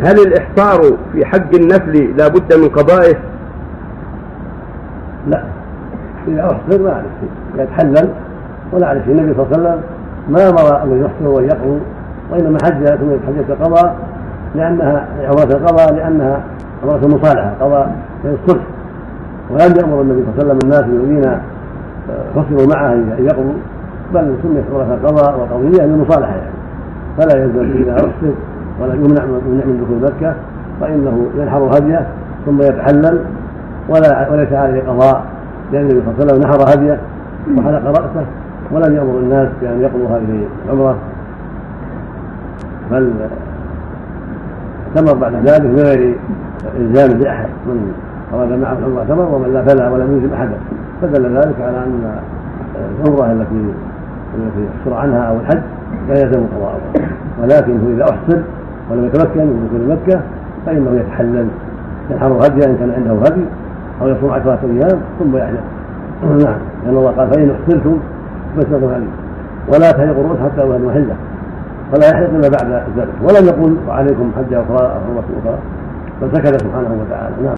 هل الإحصار في حق النفل لا بد من قضائه؟ لا. إذا أحصر ما عليه شيء. يتحلل ولا عليه شيء. النبي صلى الله عليه وسلم ما أمر أن يحصر ويقضوا وإنما حج ثم حجة القضاء لأنها عمرة القضاء لأنها عمرة المصالحة. قضاء الصلح. ولم يأمر النبي صلى الله عليه وسلم الناس الذين حصروا معه أن يقضوا بل سميت عمرة القضاء والقضية للمصالحة يعني. فلا يلزم إذا أحصر ولا يمنع من دخول مكة فإنه ينحر هديه ثم يتحلل ولا وليس عليه قضاء لأن النبي صلى الله عليه وسلم نحر هديه وحلق رأسه ولم يأمر الناس بأن يقضوا هذه العمرة. بل اعتمر بعد ذلك من غير إلزام بأحد من أراد معه العمرة اعتمر ومن لا فلا ولم يلزم أحدا. فدل ذلك على أن العمرة التي التي عنها أو الحج لا يلزم قضاء ولكنه إذا أحصر ولم يتمكن من دخول مكة فإنه يتحلل ينحر هديا إن كان عنده هدي أو يصوم عشرة أيام ثم يحلل. نعم لأن الله قال فإن أحصرتم فاسألوا هدي ولا تحلقوا الرؤوس حتى يبلغ محله فلا يحلق إلا بعد ذلك. ولم يقل وعليكم حجة أخرى أو أخرى بل سكت سبحانه وتعالى. نعم.